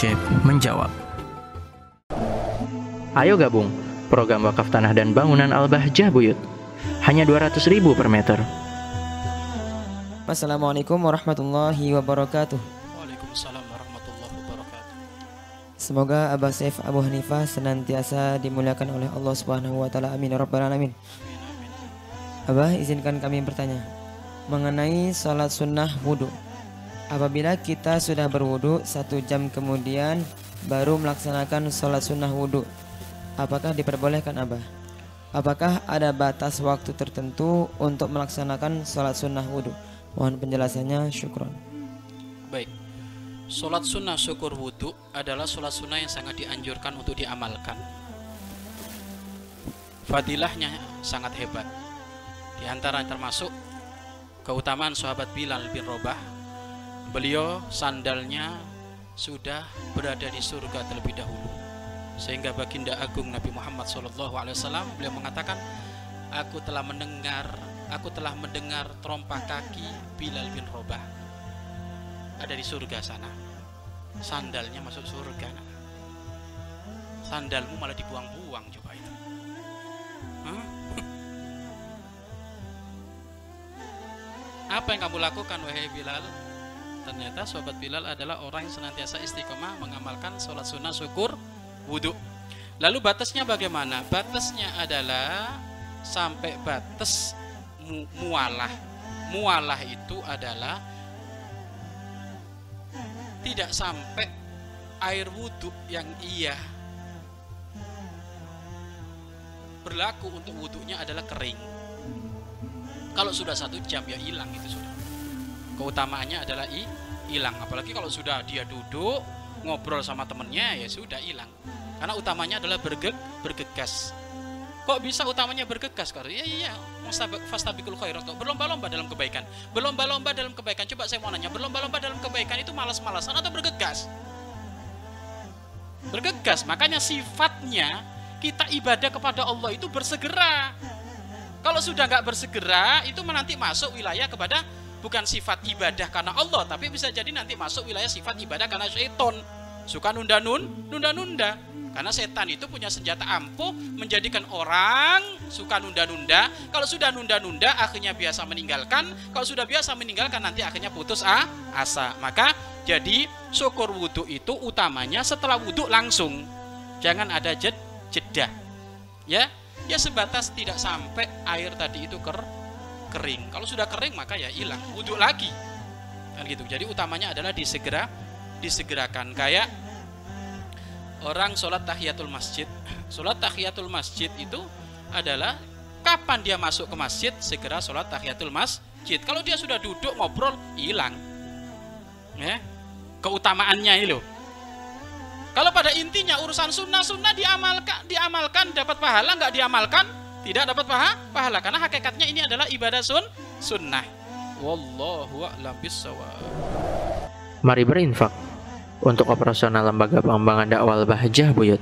Syekh menjawab. Ayo gabung program wakaf tanah dan bangunan Al-Bahjah Buyut. Hanya 200 ribu per meter. Assalamualaikum warahmatullahi wabarakatuh. Waalaikumsalam warahmatullahi wabarakatuh. Semoga Abah Saif Abu Hanifah senantiasa dimuliakan oleh Allah Subhanahu wa taala. Amin ya rabbal alamin. Abah izinkan kami bertanya mengenai sholat sunnah wudhu. Apabila kita sudah berwudhu satu jam kemudian baru melaksanakan sholat sunnah wudhu, apakah diperbolehkan abah? Apakah ada batas waktu tertentu untuk melaksanakan sholat sunnah wudhu? Mohon penjelasannya, syukron. Baik. Sholat sunnah syukur wudhu adalah sholat sunnah yang sangat dianjurkan untuk diamalkan. Fadilahnya sangat hebat. Di antara termasuk keutamaan sahabat Bilal bin Robah beliau sandalnya sudah berada di surga terlebih dahulu. Sehingga baginda agung Nabi Muhammad SAW beliau mengatakan aku telah mendengar aku telah mendengar terompah kaki Bilal bin Robah ada di surga sana. Sandalnya masuk surga sandalmu malah dibuang-buang coba itu Hah? apa yang kamu lakukan wahai Bilal ternyata sobat Bilal adalah orang yang senantiasa istiqomah mengamalkan sholat sunnah syukur wudhu lalu batasnya bagaimana? Batasnya adalah sampai batas mu mualah. Mualah itu adalah tidak sampai air wudhu yang iya. Berlaku untuk wudhunya adalah kering. Kalau sudah satu jam ya hilang itu sudah keutamaannya adalah hilang. Apalagi kalau sudah dia duduk ngobrol sama temennya ya sudah hilang. Karena utamanya adalah berge bergegas. Kok bisa utamanya bergegas karena iya iya fastabikul khairat berlomba-lomba dalam kebaikan. Berlomba-lomba dalam kebaikan. Coba saya mau nanya berlomba-lomba dalam kebaikan itu malas-malasan atau bergegas? Bergegas. Makanya sifatnya kita ibadah kepada Allah itu bersegera. Kalau sudah nggak bersegera itu nanti masuk wilayah kepada bukan sifat ibadah karena Allah tapi bisa jadi nanti masuk wilayah sifat ibadah karena seton suka nunda-nun nunda-nunda karena setan itu punya senjata ampuh menjadikan orang suka nunda-nunda kalau sudah nunda-nunda akhirnya biasa meninggalkan. Kalau sudah biasa meninggalkan nanti akhirnya putus ah, asa. Maka jadi syukur wudhu itu utamanya setelah wudhu langsung. Jangan ada jed jeda. Ya ya sebatas tidak sampai air tadi itu ker kering. Kalau sudah kering maka ya hilang, wudhu lagi. Kan gitu. Jadi utamanya adalah disegera disegerakan kayak orang sholat tahiyatul masjid. Sholat tahiyatul masjid itu adalah kapan dia masuk ke masjid segera sholat tahiyatul masjid. Kalau dia sudah duduk ngobrol hilang. Ya. Keutamaannya loh. Kalau pada intinya urusan sunnah sunnah diamalkan diamalkan dapat pahala nggak diamalkan tidak dapat paha, pahala karena hakikatnya ini adalah ibadah sun sunnah. Wallahu a'lam bissawab. Mari berinfak untuk operasional lembaga pengembangan dakwah Bahjah Buyut.